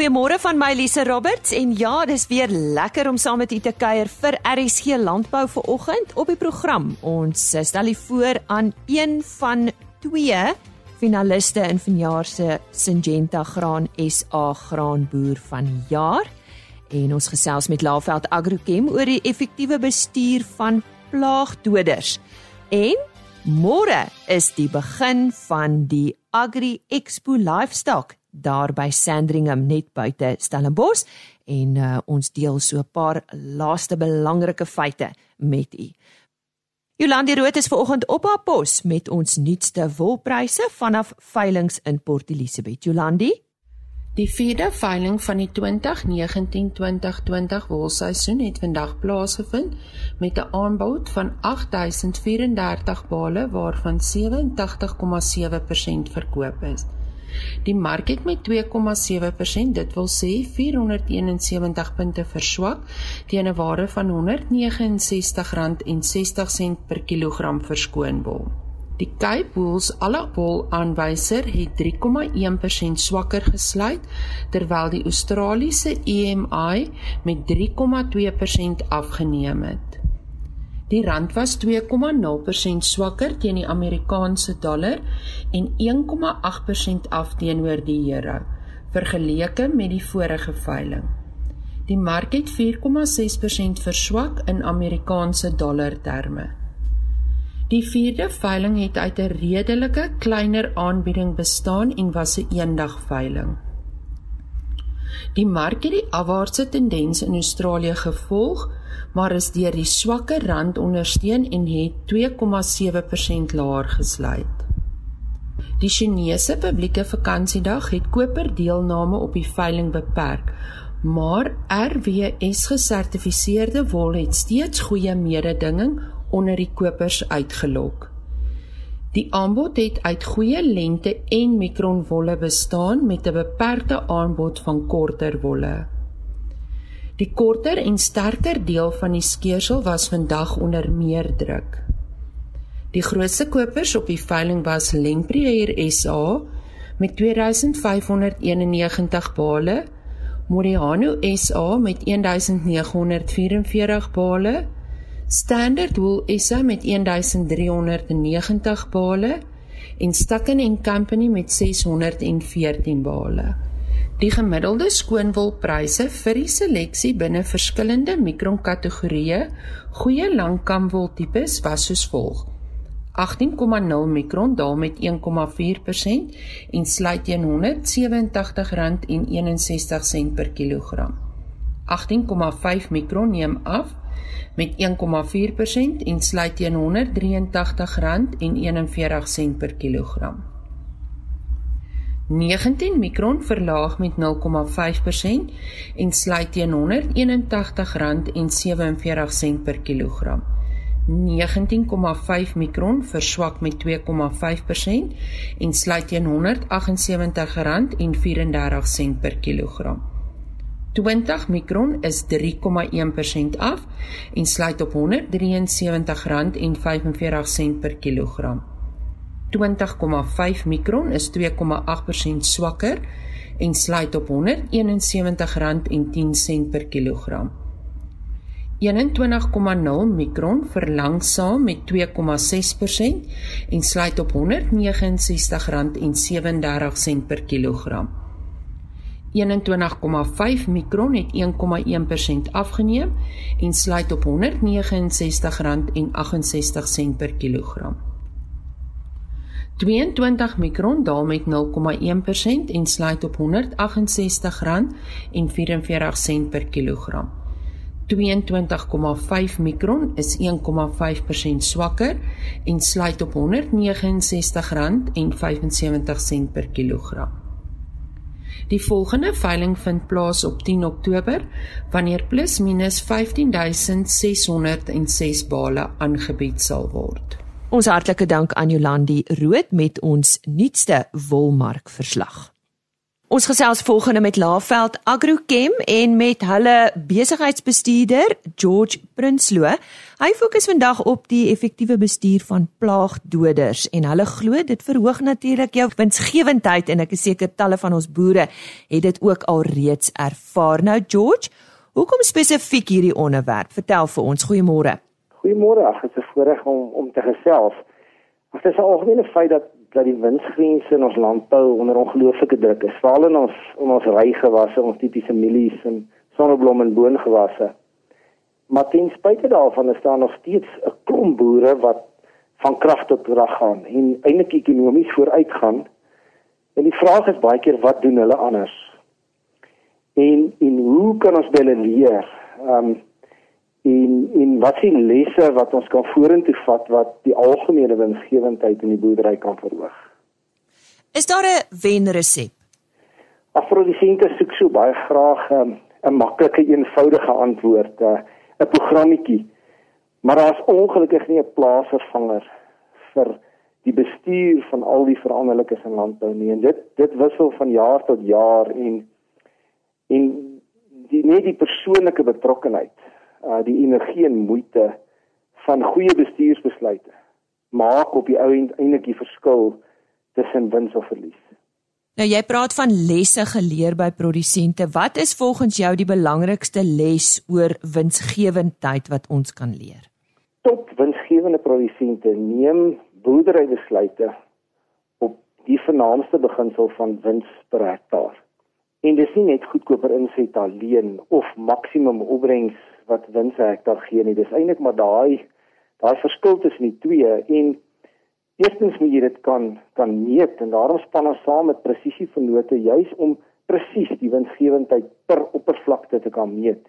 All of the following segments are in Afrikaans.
Goeiemôre van my Lise Roberts en ja, dis weer lekker om saam met u te kuier vir RSG Landbou vir oggend op die program. Ons stel u voor aan een van twee finaliste in vanjaar se Syngenta Graan SA Graanboer van die jaar. En ons gesels met Laveld Agrochem oor die effektiewe bestuur van plaagdoders. En môre is die begin van die Agri Expo Livestock daar by Sandringham net buite Stellenbosch en uh, ons deel so 'n paar laaste belangrike feite met u. Jolande Rood is vanoggend op haar pos met ons nuutste wolpryse vanaf veilinge in Port Elizabeth. Jolande Die vierde veiling van die 2019-2020 wolseisoen het vandag plaasgevind met 'n aanbod van 8034 bale waarvan 87,7% verkoop is. Die mark het met 2,7%, dit wil sê 471 punte verswak teen 'n waarde van R169,60 per kilogram verskoon wol. Die Cape Wools alle wol aanwyser het 3,1% swakker gesluit terwyl die Australiese EMI met 3,2% afgeneem het. Die rand was 2,0% swakker teen die Amerikaanse dollar en 1,8% af teenoor die euro vergeleke met die vorige veiling. Die mark het 4,6% verswak in Amerikaanse dollar terme. Die vierde veiling het uit 'n redelike kleiner aanbieding bestaan en was 'n eendag veiling. Die mark het die afwaartse tendens in Australië gevolg maar is deur die swakker rand ondersteun en het 2,7% laer gesluit. Die Chinese publieke vakansiedag het koper deelname op die veiling beperk, maar RWS gesertifiseerde wol het steeds goeie mededinging onder die kopers uitgelok. Die aanbod het uit goeie lengte en mikronwolle bestaan met 'n beperkte aanbod van korter wolle. Die korter en sterker deel van die skeursel was vandag onder meer druk. Die grootste kopers op die veiling was Lempriere SA met 2591 bale, Moriano SA met 1944 bale, Standard Wool SA met 1390 bale en Stucken & Company met 614 bale. Die gemiddelde skoonwolpryse vir die seleksie binne verskillende mikronkategorieë goeie langkamwol tipes was soos volg: 18,0 mikron daal met 1,4% en sluit teen R187,61 per kilogram. 18,5 mikron neem af met 1,4% en sluit teen R183,41 per kilogram. 19 mikron verlaag met 0,5% en sluit teen R181,47 per kilogram. 19,5 mikron verswak met 2,5% en sluit teen R178,34 per kilogram. 20 mikron is 3,1% af en sluit op R173,45 per kilogram. 20,5 mikron is 2,8% swakker en sluit op R171,10 per kilogram. 21,0 mikron verlangsaam met 2,6% en sluit op R169,37 per kilogram. 21,5 mikron het 1,1% afgeneem en sluit op R169,68 per kilogram. 22 mikron daal met 0,1% en sluit op R168,44 per kilogram. 22,5 mikron is 1,5% swakker en sluit op R169,75 per kilogram. Die volgende veiling vind plaas op 10 Oktober wanneer plus minus 15606 bale aangebied sal word. Ons hartlike dank aan Jolandi Rood met ons nuutste wolmark verslag. Ons gesels volgende met Laveld Agrochem en met hulle besigheidsbestuurder George Prinsloo. Hy fokus vandag op die effektiewe bestuur van plaagdoders en hulle glo dit verhoog natuurlik jou winsgewendheid en ek is seker talle van ons boere het dit ook al reeds ervaar. Nou George, hoekom spesifiek hierdie onderwerp? Vertel vir ons. Goeiemôre. Goeiemôre. Ag, dit is 'n voorreg om om te gesels. Dit is 'n algemene feit dat dat die winsgrense in ons landbou onder ongelooflike druk is. Veral in ons in ons rygewasse, ons tipiese mielies en sonneblom en boongewasse. Maar ten spyte daarvan is daar nog steeds 'n klomp boere wat van krag tot krag gaan en eintlik ekonomies vooruit gaan. En die vraag is baie keer wat doen hulle anders? En en hoe kan ons hulle leer? Ehm um, en en wat sien lesse wat ons kan vorentoe vat wat die algemene winsgewendheid in die boerdery kan verhoog. Is daar 'n wenresep? Afrodisente soek so baie graag 'n um, 'n maklike eenvoudige antwoord, uh, 'n programmetjie. Maar daar's ongelukkig nie 'n plaasvervanger vir die bestuur van al die veranderlikes in landbou nie. En dit dit wissel van jaar tot jaar en en die net die persoonlike betrokkenheid uh die energie en moeite van goeie bestuursbesluite maak op die ou end eintlik die verskil tussen wins of verlies. Nou jy praat van lesse geleer by produsente. Wat is volgens jou die belangrikste les oor winsgewendheid wat ons kan leer? Top winsgewende produsente neem boerderybesluite op die vernaamste beginsel van wins per hektaar. En dis nie net goedkoper inset alleen of maksimum opbrengs wat wins hektaar gee nie. Dis eintlik maar daai daai verskil tussen die twee en eerstens moet jy dit kan kan meet en daarom span ons saam met presisievernote juis om presies die winsgewendheid per oppervlakte te kan meet.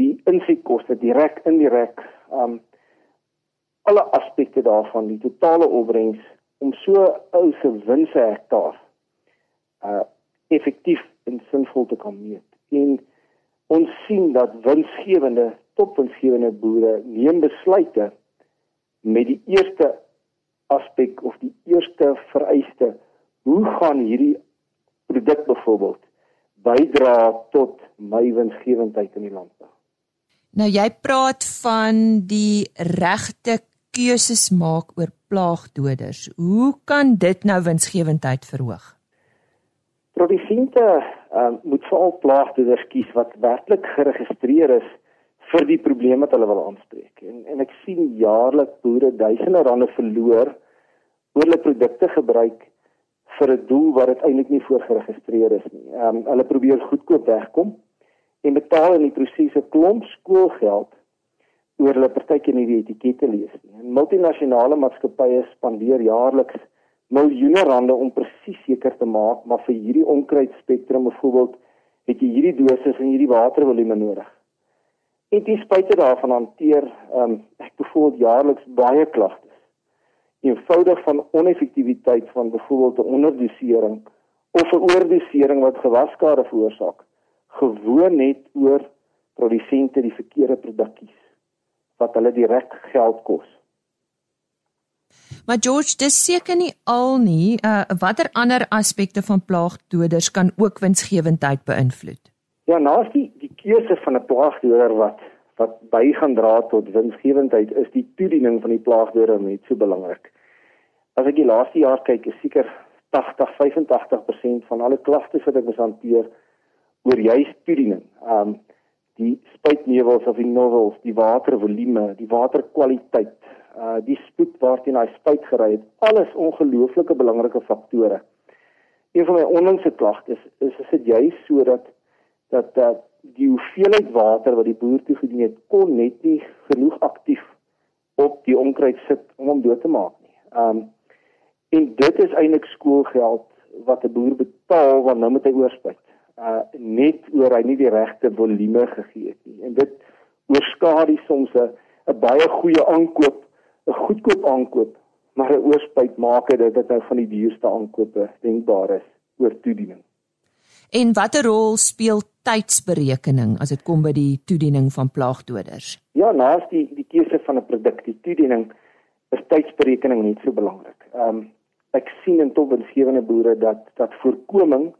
Die insetkoste direk indirek um alle aspekte daarvan, die totale opbrengs om so ou se wins hektaar uh effektief en sinvol te kan meet. En ons sien dat winsgewende, topwinsgewende boere neem besluite met die eerste aspek of die eerste vereiste hoe gaan hierdie produk byvoorbeeld bydra tot my winsgewendheid in die landbou. Nou jy praat van die regte keuses maak oor plaagdoders. Hoe kan dit nou winsgewendheid verhoog? Produsente uh, moet veral plaagdoders kies wat werklik geregistreer is vir die probleem wat hulle wil aanspreek. En en ek sien jaarliks boere duisende rande verloor oor hulle produkte gebruik vir 'n doel wat dit eintlik nie voorgeregistreer is nie. Ehm um, hulle probeer goedkoop wegkom en betaal in die proses 'n klomp skoolgeld oor hulle partykeer nie die etikette lees nie. En multinasjonale maatskappye spandeer jaarliks miljoene rande om presies seker te maak maar vir hierdie onkruid spektrum byvoorbeeld het jy hierdie dosis en hierdie watervolume nodig. En ten spyte daarvan hanteer um, ek byvoorbeeld jaarliks baie klagtes. Eenvoudig van oneffektiwiteit van byvoorbeeld 'n onderdosering of 'n oordosering wat gewaskade veroorsaak. Gewoon net oor produsente die verkeerde produkies wat hulle direk geld kos. Maar George, dis seker nie al nie. Uh watter ander aspekte van plaagdoders kan ook winsgewendheid beïnvloed? Ja, naas die die keuse van 'n plaagdoder wat wat by gaan dra tot winsgewendheid is die toediening van die plaagdoder net so belangrik. As ek die laaste jaar kyk, is seker 80-85% van alle klagtes wat ek moet hanteer oor juis toediening. Um die spuitnewels of die novels, die watervolume, die waterkwaliteit, uh die spoed waarteen hy spuit gery het, alles ongelooflike belangrike faktore. Een van my onlangse klagtes is is dit juist sodat dat dat die hoeveelheid water wat die boer toegedien het kon net nie genoeg aktief op die onkruid sit om hom dood te maak nie. Um en dit is eintlik skoolgeld wat 'n boer betaal want nou moet hy oorspuit. Uh net oor hy nie die regte volume gegee het nie. En dit oorskadu soms 'n 'n baie goeie aankoop 'n goedkoop aankoop, maar 'n oorspuit maak dit dat nou van die duurste aankope denkbaar is oor toediening. En watter rol speel tydsberekening as dit kom by die toediening van plaagdoders? Ja, naas die die keuse van 'n produk, die toediening is tydsberekening net so belangrik. Ehm um, ek sien in topwinsgewende boere dat dat voorkoming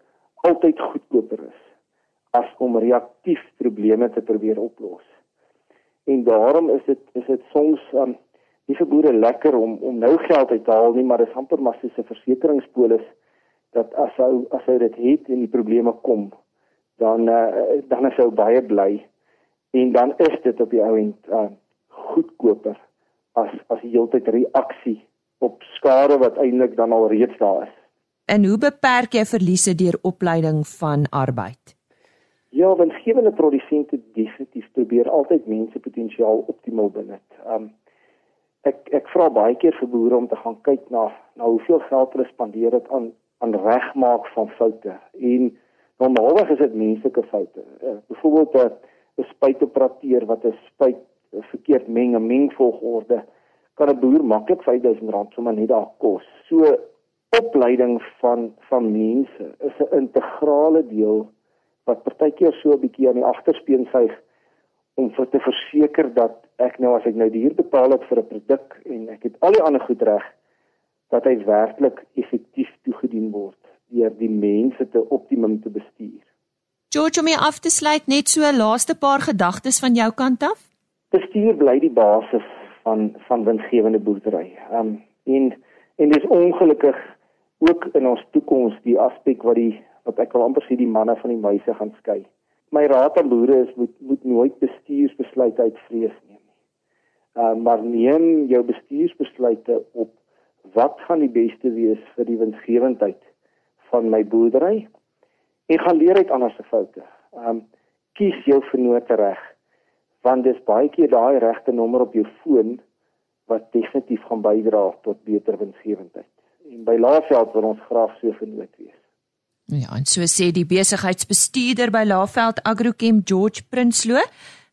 altyd goedkoper is as om reaktief probleme te probeer oplos. En daarom is dit is dit soms um, nie vir boere lekker om om nou geld uit te haal nie, maar dit is amper maar soos 'n versekeringspolis dat as hy as hy dit het en die probleme kom, dan uh, dan is hy baie bly en dan is dit op die ou end uh, goedkoper as as die heeltyd reaksie op skade wat eintlik dan al reeds daar is. En hoe beperk jy verliese deur opleiding van arbeid? Ja, winsgewende produsente definitief probeer altyd mense potensiaal optimaal benut. Um ek ek vra baie keer vir boere om te gaan kyk na na hoeveel geld hulle spandeer dit aan aan regmaak van foute. En normaalweg is dit menslike foute. Uh, Byvoorbeeld 'n uh, spuitoperateur wat 'n spuit verkeerd meng, 'n mengvolgorde kan 'n boer maklik R5000 sommer net daar kos. So opleiding van van mense is 'n integrale deel wat partykeer so 'n bietjie aan die agterspeen suig om vir te verseker dat ek nou as ek nou die huur betaal het vir 'n produk en ek het al die ander goed reg dat hy werklik effektief toegedien word deur die mense te optimum te bestuur. George, om jy af te sluit net so 'n laaste paar gedagtes van jou kant af? Bestuur bly die basis van van winsgewende boerdery. Um en en dis ongelukkig ook in ons toekoms die aspek wat die wat ek wil amper sê die manne van die meise gaan skei. My raad aan boere is moet moet nooit bestuursbesluite uit vrees neem nie. Uh maar neem jou bestuursbesluite op wat gaan die beste wees vir die winsgewendheid van my boerdery en gaan leer uit ander se foute. Um kies jou vennote reg want dis baie keer daai regte nommer op jou foon wat definitief gaan bydra tot beter winsgewendheid. En by Laaveld wil ons graag so vernoot wees. Ja, en so sê die besigheidsbestuurder by Laveld Agrochem George Prinsloo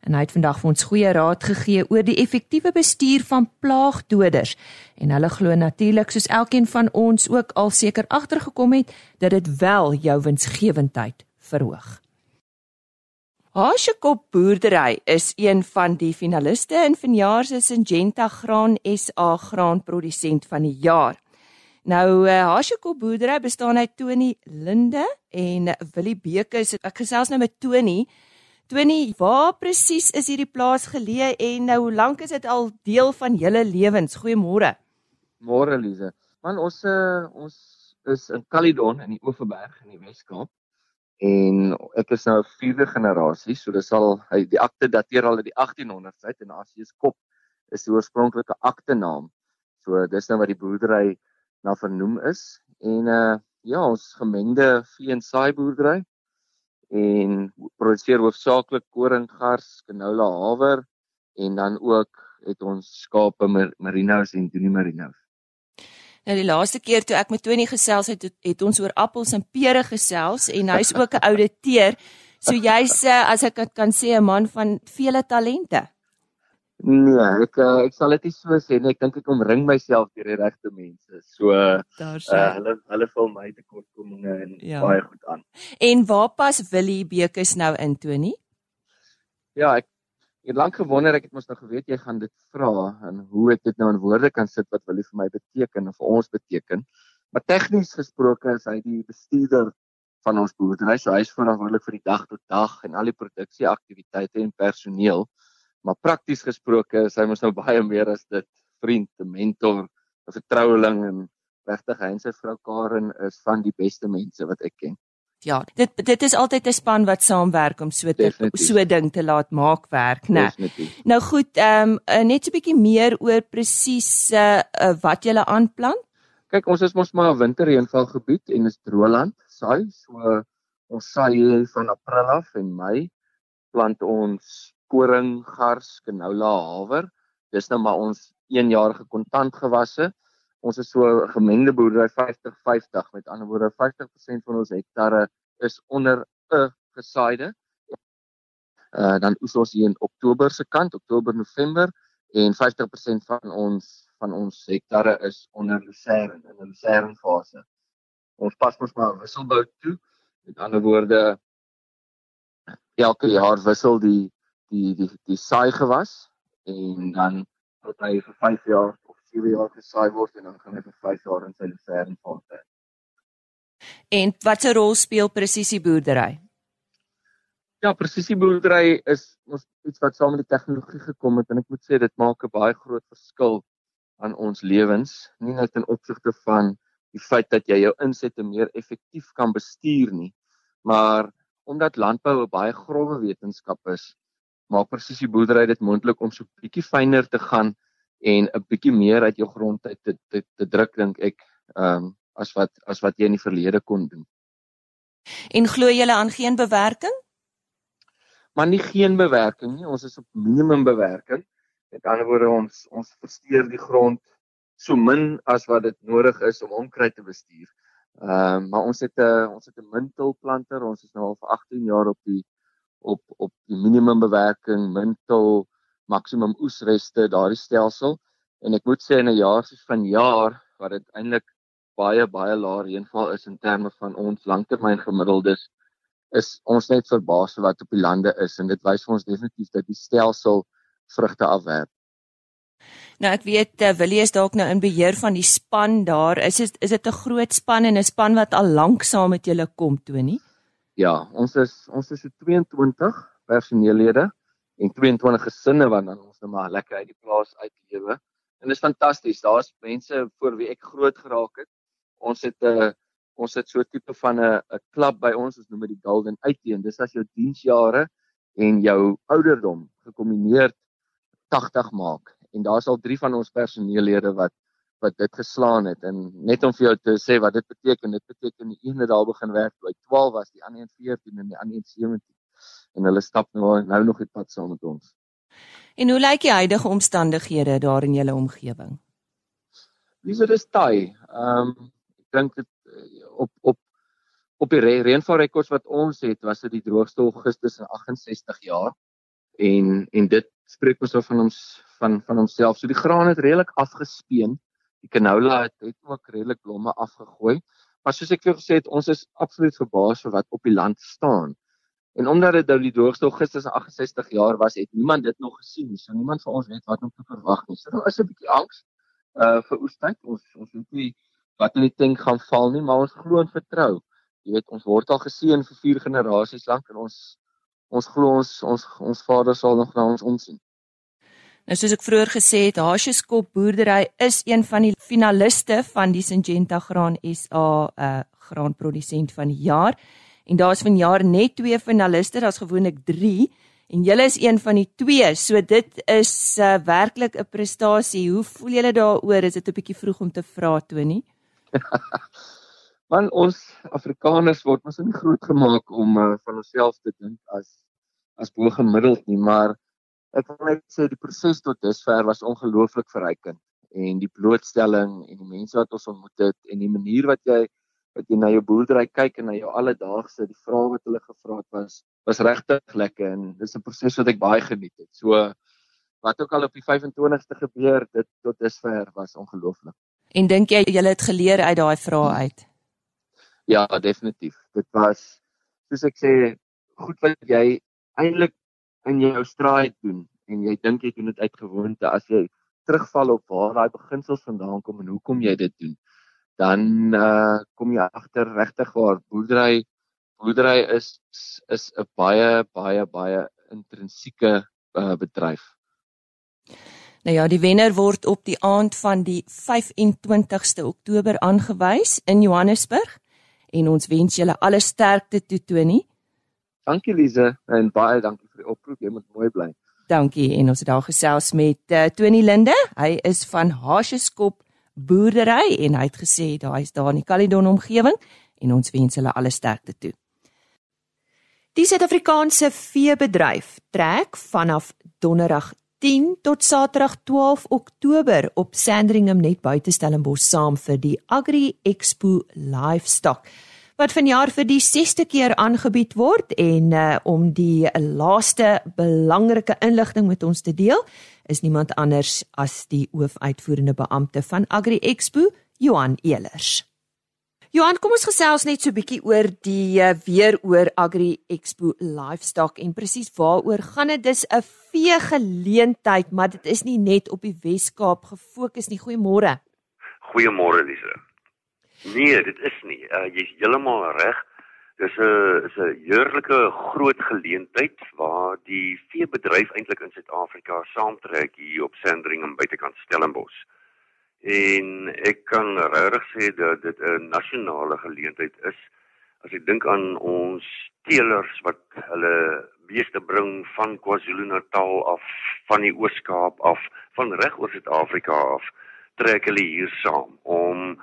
en hy het vandag vir ons goeie raad gegee oor die effektiewe bestuur van plaagdoders en hulle glo natuurlik soos elkeen van ons ook al seker agtergekom het dat dit wel jou winsgewendheid verhoog. Hashekop boerdery is een van die finaliste in vanjaar se Syngenta Graan SA graanprodusent van die jaar. Nou uh, eh, Hashiko boerdery bestaan uit Tony Linde en Willie Bekes. Ek gesels nou met Tony. Tony, waar presies is hierdie plaas geleë en nou hoe lank is dit al deel van julle lewens? Goeiemôre. Môre Lize. Man ons uh, ons is in Caledon in die Oeverberg in die Weskaap. En ek is nou 'n vierde generasie, so dis al hy die akte dateer al uit die 1800s uit en as jy skop is die oorspronklike akte naam. So dis nou wat die boerdery na vernoem is en uh ja, ons gemengde vee en saai boerdery en produseer hoofsaaklik koring, gars, canola, haver en dan ook het ons skape, merinos en doenie merinos. Nou die laaste keer toe ek met Tony gesels het, het ons oor appels en pere gesels en hy's ook 'n ouditeur. So jy's as ek kan sê 'n man van vele talente. Nee, ek uh, ek sal dit nie so sê nie. Ek dink ek omring myself deur die regte mense. So uh, hulle hulle vul my tekortkominge en ja. baie goed aan. En waar pas Willie Bekes nou in Tony? Ja, ek het lank gewonder ek het mos nou geweet jy gaan dit vra en hoe ek dit nou in woorde kan sit wat Willie vir my beteken of vir ons beteken. Maar tegnies gesproke is hy die bestuurder van ons boerdery. So hy is verantwoordelik vir die dag tot dag en al die produksieaktiwiteite en personeel. Maar prakties gesproke is hy mos nou baie meer as dit vriend, 'n mentor, 'n vertroueling en regtig hy en sy vrou Karen is van die beste mense wat ek ken. Ja, dit dit is altyd 'n span wat saamwerk om so te so ding te laat maak werk, né? Nou goed, ehm um, net so 'n bietjie meer oor presies uh, uh, wat jy aanplant. Kyk, ons is mos maar 'n winterreënval gebied en is droëland, saai, so ons saai van April af en Mei plant ons koring, gars, canola, haver. Dis nou maar ons eenjarige kontantgewasse. Ons is so 'n gemengde boerdery 50-50. Met ander woorde, 50% van ons hektare is onder 'n gesaaide. Uh dan oes ons hier in Oktober se kant, Oktober, November en 50% van ons van ons hektare is onder lucerne in 'n lucerne fase. Ons pas mos maar wisselbou toe. Met ander woorde elke jaar wissel die die die die saai gewas en dan tot hy vir 5 jaar of 7 jaar gesaai word en dan gaan hy vir 5 jaar in sy lucerne fase. En watse rol speel presisieboerdery? Ja, presisieboerdery is ons iets wat saam met die tegnologie gekom het en ek moet sê dit maak 'n baie groot verskil aan ons lewens, nie net in opsigte van die feit dat jy jou insette meer effektief kan bestuur nie, maar omdat landbou 'n baie grouwe wetenskap is, maak presisieboerdery dit moontlik om so bietjie fyner te gaan en 'n bietjie meer uit jou grond uit te te, te druk dink ek, ehm um, as wat as wat jy in die verlede kon doen. En glo jy aan geen bewerking? Maar nie geen bewerking nie, ons is op minimum bewerking. Met ander woorde ons ons versteur die grond so min as wat dit nodig is om onkruid te bestuur. Ehm uh, maar ons het 'n ons het 'n mintulplanter, ons is nou al vir 18 jaar op die op op die minimum bewerking, mintul, maksimum oesreste, daardie stelsel. En ek moet sê in 'n jaar soos van jaar wat dit eintlik baie baie lae reënval is in terme van ons langtermyn gemiddeldes is ons net verbaas wat op die lande is en dit wys vir ons definitief dat die stelsel vrugte afwerp. Nou ek weet uh, Willie is dalk nou in beheer van die span daar. Is is dit 'n groot span en 'n span wat al lank saam met julle kom, Tony? Ja, ons is ons is so 22 personeellede en 22 gesinne wat dan ons net nou maar lekker uit die plaas uitlewe. En dit is fantasties. Daar's mense voor wie ek groot geraak het. Ons het 'n uh, ons het so 'n tipe van 'n 'n klub by ons, ons noem dit die Golden Uitteen. Dis as jou diensjare en jou ouderdom gekombineer 80 maak en daar's al 3 van ons personeellede wat wat dit geslaan het en net om vir jou te sê wat dit beteken dit beteken die ene daar begin werk by 12 was die ander 14 en die ander 17 en hulle stap nou nou nog die pad saam met ons. En hoe lyk die huidige omstandighede daar in julle omgewing? Dis dit is taai. Ehm um, ek dink dit eh, op op op die reënvalrekords wat ons het was dit die droogste Augustus in 68 jaar en en dit spreek ons oor van ons van van homself. So die graan het redelik afgespeen. Die canola het, het ook redelik blomme afgegooi. Maar soos ek vir gesê het, ons is absoluut verbaas vir wat op die land staan. En omdat dit nou die droogste Augustus 68 jaar was, het niemand dit nog gesien nie. So niemand van ons weet wat om te verwag nie. So daar is 'n bietjie angs uh vir oestyd. Ons ons weet nie wat in die tank gaan val nie, maar ons glo en vertrou. Jy weet, ons word al geseën vir vier generasies lank en ons ons glo ons ons ons Vader sal nog na ons omsien. Nou soos ek vroeër gesê het, Hasieskop boerdery is een van die finaliste van die Syngenta Graan SA uh, graanprodusent van die jaar. En daar's vanjaar net twee finaliste, daar's gewoonlik 3 en julle is een van die twee. So dit is uh, werklik 'n prestasie. Hoe voel julle daaroor? Is dit 'n bietjie vroeg om te vra, Tony? Man ons Afrikaners word mos nie groot gemaak om uh, van onsself te dink as as bo gemiddeld nie, maar ek wil net sê die proses tot dusver was ongelooflik verrykend en die blootstelling en die mense wat ons ontmoet het en die manier wat jy wat jy na jou boerdery kyk en na jou alledaagse die vrae wat hulle gevra het was was regtig lekker en dis 'n proses wat ek baie geniet het. So wat ook al op die 25ste gebeur, dit tot dusver was ongelooflik. En dink jy jy het geleer uit daai vrae uit? Ja, definitief. Dit was soos ek sê, goed wat jy eintlik in jou straat doen en jy dink jy doen dit uit gewoonte as jy terugval op waar daai beginsels vandaan kom en hoekom jy dit doen dan uh, kom jy agter regtig waar boerdery boerdery is is 'n baie baie baie intrinsieke uh, bedryf. Nou ja, die wenner word op die aand van die 25ste Oktober aangewys in Johannesburg en ons wens julle alle sterkte toe Tony. Dankie Lize en baie dankie vir die oproep. Jy moet mooi bly. Dankie en ons het daar gesels met uh, Tony Linde. Hy is van Hasieskop boerdery en hy het gesê daar is daar in die Caledon omgewing en ons wens hulle alle sterkte toe. Die Suid-Afrikaanse veebedryf trek vanaf Donderdag 10 tot Saterdag 12 Oktober op Sandringham net buite Stellenbosch saam vir die Agri Expo Livestock wat vanjaar vir die 6ste keer aangebied word en uh, om die laaste belangrike inligting met ons te deel is niemand anders as die hoofuitvoerende beampte van Agri Expo, Johan Elers. Johan, kom ons gesels net so bietjie oor die uh, weer oor Agri Expo Livestock en presies waaroor gaan dit? Dis 'n vee geleentheid, maar dit is nie net op die Wes-Kaap gefokus nie. Goeiemôre. Goeiemôre, Lise. Nee, dit is nie. Uh, Jy's heeltemal reg. Dis 'n is 'n heerlike groot geleentheid waar die veebedryf eintlik in Suid-Afrika saamtrek hier op Sandringham buitekant Stellenbosch. En ek kan regtig sê dat dit 'n nasionale geleentheid is. As ek dink aan ons teelers wat hulle beeste bring van KwaZulu-Natal af, van die Oos-Kaap af, van reg oor Suid-Afrika af, trek hulle hier saam om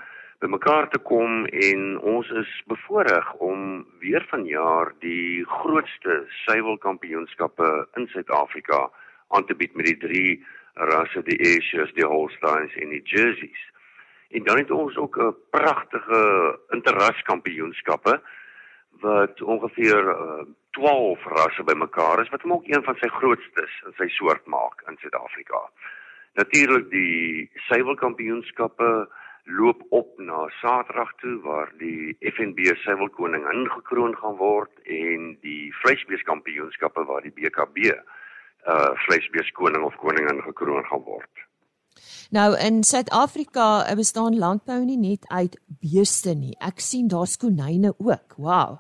bymekaar te kom en ons is bevoorreg om weer vanjaar die grootste suiwelkampioenskappe in Suid-Afrika aan te bied met die drie rasse die Ayrshires, die Holsteins en die Jerseys. En dan het ons ook 'n pragtige interraskampioenskappe wat ongeveer uh, 12 rasse bymekaar is wat hom ook een van sy grootstes in sy soort maak in Suid-Afrika. Natuurlik die suiwelkampioenskappe loop op na Saterdag toe waar die FNB Suiwelkoning ingekroon gaan word en die vleisbeeskampioenskappe waar die BKB uh vleisbeeskoning of koningin gekroon gaan word. Nou in Suid-Afrika uh, bestaan landbou nie net uit beeste nie. Ek sien daar's konyne ook. Wow.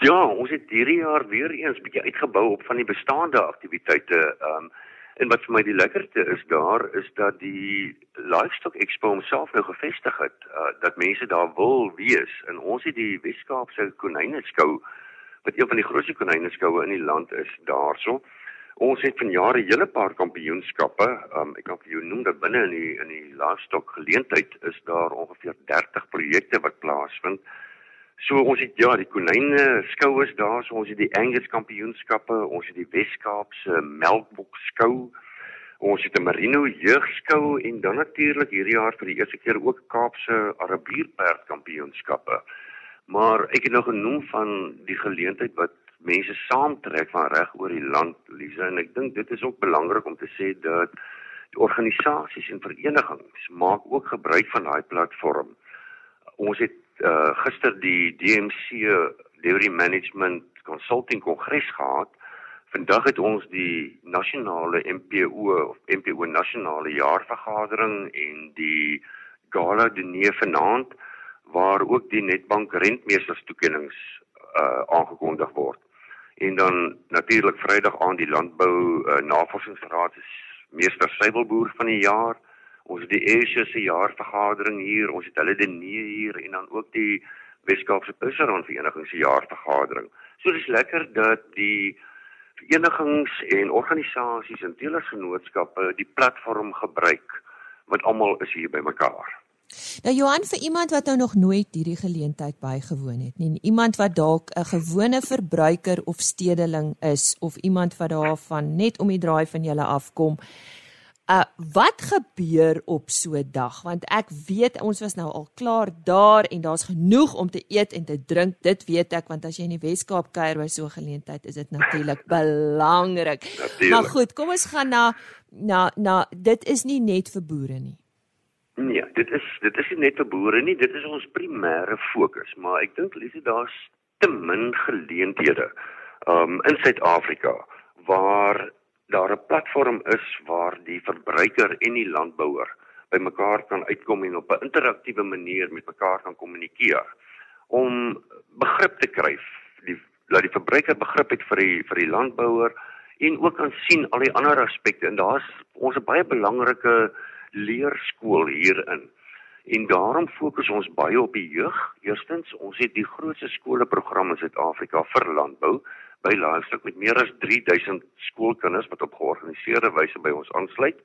Ja, ons het hierdie jaar weer eens bietjie uitgebou op van die bestaande aktiwiteite. Um En wat vir my die lekkerste is daar is dat die Livestock Expo homself nou gevestig het uh, dat mense daar wil wees en ons het die Weskaapse konynenskou wat een van die grootste konynenskoue in die land is daarso. Ons het vanjaar 'n hele paar kampioenskappe. Um, ek kan vir jou noem dat binne in die in die livestock geleentheid is daar ongeveer 30 projekte wat plaasvind. So ons het ja, die konyne skou is daar, so ons het die Angus kampioenskappe, ons het die Weskaapse melkbok skou. Ons het 'n Merino jeugskou en dan natuurlik hierdie jaar vir die eerste keer ook Kaapse Arabierperd kampioenskappe. Maar ek het nou genoem van die geleentheid wat mense saamtrek van reg oor die land, Lisa, en ek dink dit is ook belangrik om te sê dat die organisasies en verenigings maak ook gebruik van daai platform. Ons het uh gister die DMC Dairy Management Consulting Kongres gehad. Vandag het ons die nasionale MPO of MPO nasionale jaarvergadering en die gala diner vanaand waar ook die Netbank rentmeesters toekenninge uh aangekondig word. En dan natuurlik Vrydag aan die landbou uh, navorsingsraad se meester suiwelboer van die jaar ons het die ESA se jaarvergadering hier, ons het hulle denie hier en dan ook die Weskaapse Visserand Vereniging se jaarvergadering. So dis lekker dat die verenigings en organisasies en telersgenootskappe die platform gebruik wat almal is hier by mekaar. Nou Johan vir iemand wat nou nog nooit hierdie geleentheid bygewoon het nie, iemand wat dalk 'n gewone verbruiker of stedeling is of iemand wat daarvan net om die draai van julle afkom, Uh wat gebeur op so 'n dag? Want ek weet ons was nou al klaar daar en daar's genoeg om te eet en te drink. Dit weet ek want as jy in die Weskaap kuier by so 'n geleentheid, is dit natuurlik belangrik. Natuurlijk. Maar goed, kom ons gaan na na na dit is nie net vir boere nie. Nee, dit is dit is nie net vir boere nie, dit is ons primêre fokus, maar ek dink Lisie daar's te min geleenthede um in Suid-Afrika waar daar 'n platform is waar die verbruiker en die landbouer by mekaar kan uitkom en op 'n interaktiewe manier met mekaar kan kommunikeer. Om begrip te kry die dat die verbruiker begrip het vir die vir die landbouer en ook kan sien al die ander aspekte. En daar's ons 'n baie belangrike leerskool hierin. En daarom fokus ons baie op die jeug. Eerstens ons het die grootste skoolprogram in Suid-Afrika vir landbou by Livestock met meer as 3000 skoolkinders wat op georganiseerde wyse by ons aansluit.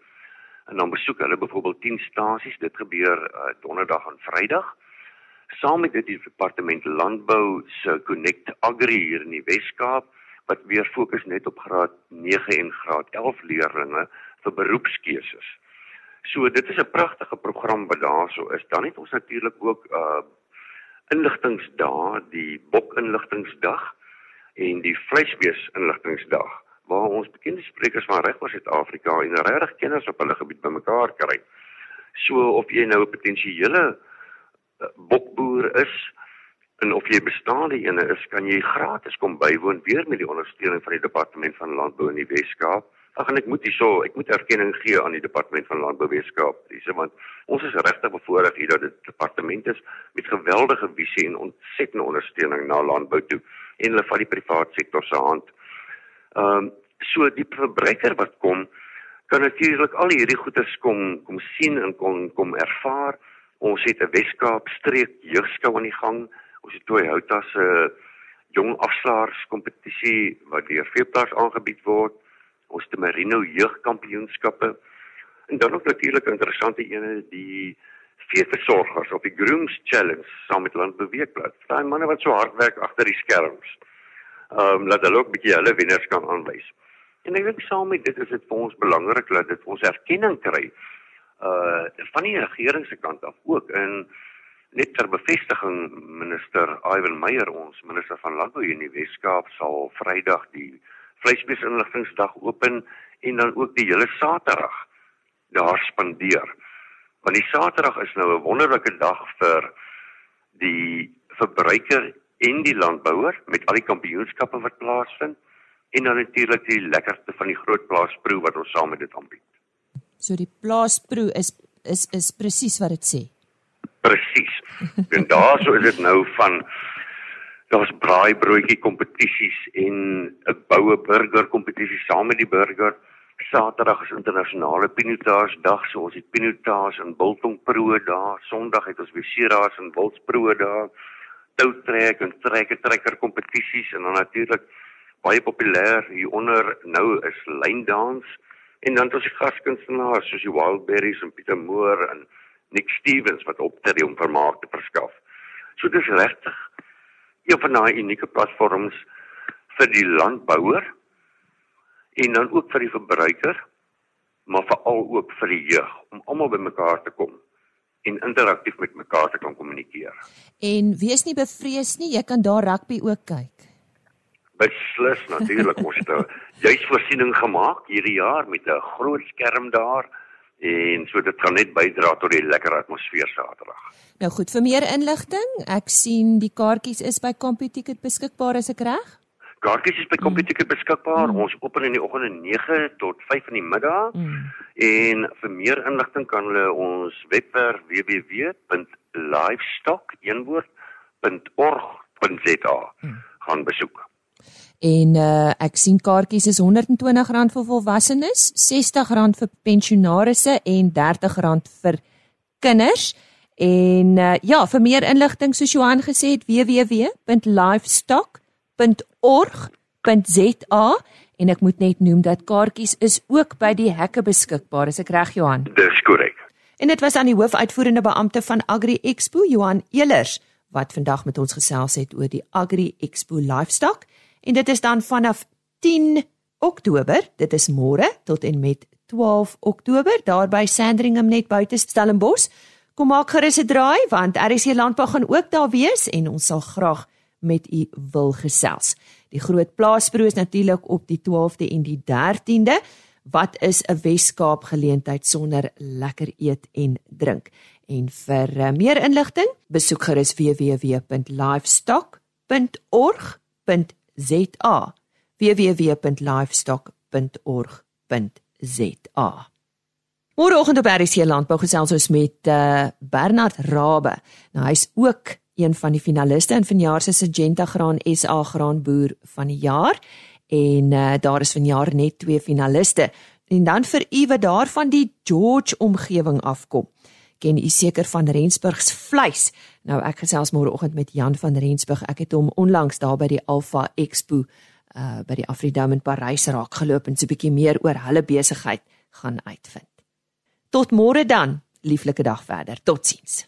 En dan besoek hulle byvoorbeeld 10 stasies. Dit gebeur uh, donderdag en Vrydag. Saam met dit die departement landbou se Connect Agri hier in die Wes-Kaap wat weer fokus net op graad 9 en graad 11 leerders vir beroepskeuses. So dit is 'n pragtige program wat daarso is. Dan het ons natuurlik ook uh inligtingsdae, die bok inligtingsdag en die vleisbees inligtingsdag waar ons bekende sprekers van reg oor Suid-Afrika en regtig kenners op hulle gebied bymekaar kry. So of jy nou 'n potensiële eh, bokboer is en of jy bestaande ene is, kan jy gratis kom bywoon weer met die ondersteuning van die departement van landbou in die Wes-Kaap Ag en ek moet hierso, ek moet erkenning gee aan die departement van landbouwetenskap, dis want ons is regtig bevoorreg hier dat dit departement is met geweldige visie en ontsettende ondersteuning na landbou toe en hulle vat die privaat sektor se hand. Ehm um, so die verbruiker wat kom kan natuurlik al hierdie goederes kom kom sien en kom kom ervaar. Ons het 'n Weskaap streek jeugskou aan die gang. Ons het toe Houta se jong afslaers kompetisie wat deur Veeplaas aangebied word ons te Marino jeugkampioenskappe en dan ook natuurlik interessante ene die veeversorgers op die Grooms Challenge saam met Landbeweegblad. Daai manne wat so hard werk agter die skerms. Ehm um, laat hulle ook 'n bietjie hulle wenners kan aanwys. En ek dink saam met dit is dit vir ons belangrik dat dit ons erkenning kry uh van die regering se kant af ook in net ter bevestiging minister Ivan Meyer ons minister van landbou in die Weskaap sal Vrydag die vleisbesinligtingsdag open en dan ook die hele Saterdag daar spandeer. Want die Saterdag is nou 'n wonderlike dag vir die verbruiker en die landbouer met al die kampioenskappe wat plaasvind en dan natuurlik die lekkerste van die groot plaasproe wat ons saam met dit aanbied. So die plaasproe is is is presies wat dit sê. Presies. En daarso is dit nou van daar's braaibroodjie kompetisies en 'n boue burger kompetisie saam met die burger. Saterdag is internasionale pinotaasdag, so ons het pinotaas en biltongproe daar. Sondag het ons weer seraas en wildsproe daar. Toutrek en trekker trekker kompetisies en dan natuurlik baie populêr hieronder nou is lyndans en dan het ons die gaskunstenaars soos die Wildberries en Pieter Moore en Nick Stevens wat optree om vermaak te verskaf. So dis regtig een van daai unieke platforms vir die landbouer en dan ook vir die verbruiker maar veral ook vir die jeug om almal bymekaar te kom en interaktief met mekaar te kan kommunikeer. En wees nie bevrees nie, jy kan daar rugby ook kyk. Beslis natuurlik, ons het juis voorsiening gemaak hierdie jaar met 'n groot skerm daar en so dit gaan net bydra tot die lekker atmosfeer Saterdag. Nou goed, vir meer inligting, ek sien die kaartjies is by CompuTicket beskikbaar as ek reg? Kaartjies is by CompuTicket beskikbaar. Mm. Ons open in die oggende 9 tot 5 in die middag. Mm. En vir meer inligting kan hulle ons webwerf www.livestock.org.za mm. gaan besoek. En uh ek sien kaartjies is R120 vir volwassenes, R60 vir pensionaarsse en R30 vir kinders. En uh ja, vir meer inligting soos Johan gesê het www.livestock.org.za en ek moet net noem dat kaartjies is ook by die hekke beskikbaar. Is ek reg Johan? Dis korrek. En dit was aan die hoofuitvoerende beampte van Agri Expo Johan Elers wat vandag met ons gesels het oor die Agri Expo Livestock en dit is dan vanaf 10 Oktober, dit is môre tot en met 12 Oktober daar by Sandringham net buite Stellenbosch. Kom maak gerus 'n draai want RC Landbou gaan ook daar wees en ons sal graag met u wil gesels. Die groot plaasproe is natuurlik op die 12de en die 13de. Wat is 'n Weskaap geleentheid sonder lekker eet en drink? En vir uh, meer inligting, besoek gerus www.livestock.org.za www.livestock.org.za Môreoggend op RC Landbou gesels ons met uh, Bernard Rabbe. Nou hy's ook een van die finaliste in vanjaar se Syngenta Graan SA Graanboer van die jaar en uh, daar is vanjaar net twee finaliste. En dan vir u wat daarvan die George omgewing afkom ken u seker van Rensburg se vleis. Nou ek gesels môreoggend met Jan van Rensburg. Ek het hom onlangs daar by die Alpha Expo uh by die Afridome in Parys raak geloop en so 'n bietjie meer oor hulle besigheid gaan uitvind. Tot môre dan. Lieflike dag verder. Totsiens.